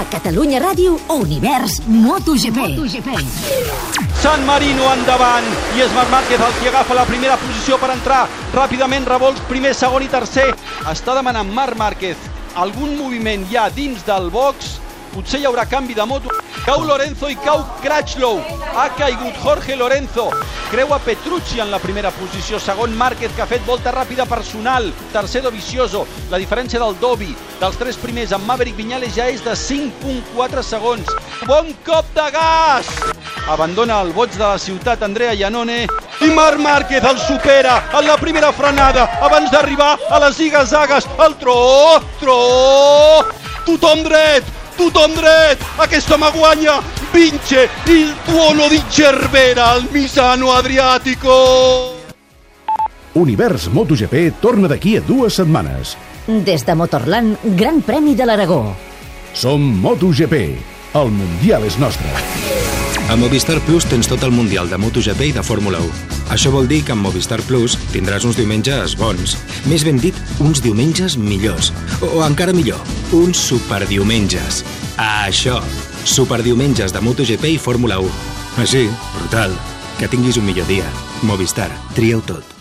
A Catalunya Ràdio, Univers MotoGP. MotoGP. San Marino endavant i és Marc Márquez el que agafa la primera posició per entrar ràpidament revolts primer, segon i tercer està demanant Marc Márquez algun moviment ja dins del box potser hi haurà canvi de moto. Cau Lorenzo i cau Crutchlow. Ha caigut Jorge Lorenzo. Creua Petrucci en la primera posició. Segon Márquez que ha fet volta ràpida personal. Tercer Dovizioso. La diferència del Dovi dels tres primers amb Maverick Viñales ja és de 5.4 segons. Bon cop de gas! Abandona el boig de la ciutat Andrea Iannone. I Marc Márquez el supera en la primera frenada. Abans d'arribar a les zigazagues el tro, tro. Tothom dret, tothom dret aquest home guanya vince il tuono di Cervera al Misano Adriatico Univers MotoGP torna d'aquí a dues setmanes. Des de Motorland, Gran Premi de l'Aragó. Som MotoGP. El Mundial és nostre. A Movistar Plus tens tot el Mundial de MotoGP i de Fórmula 1. Això vol dir que amb Movistar Plus tindràs uns diumenges bons. Més ben dit, uns diumenges millors. O encara millor, uns superdiumenges. Ah, això, superdiumenges de MotoGP i Fórmula 1. Així, brutal. Que tinguis un millor dia. Movistar, tria-ho tot.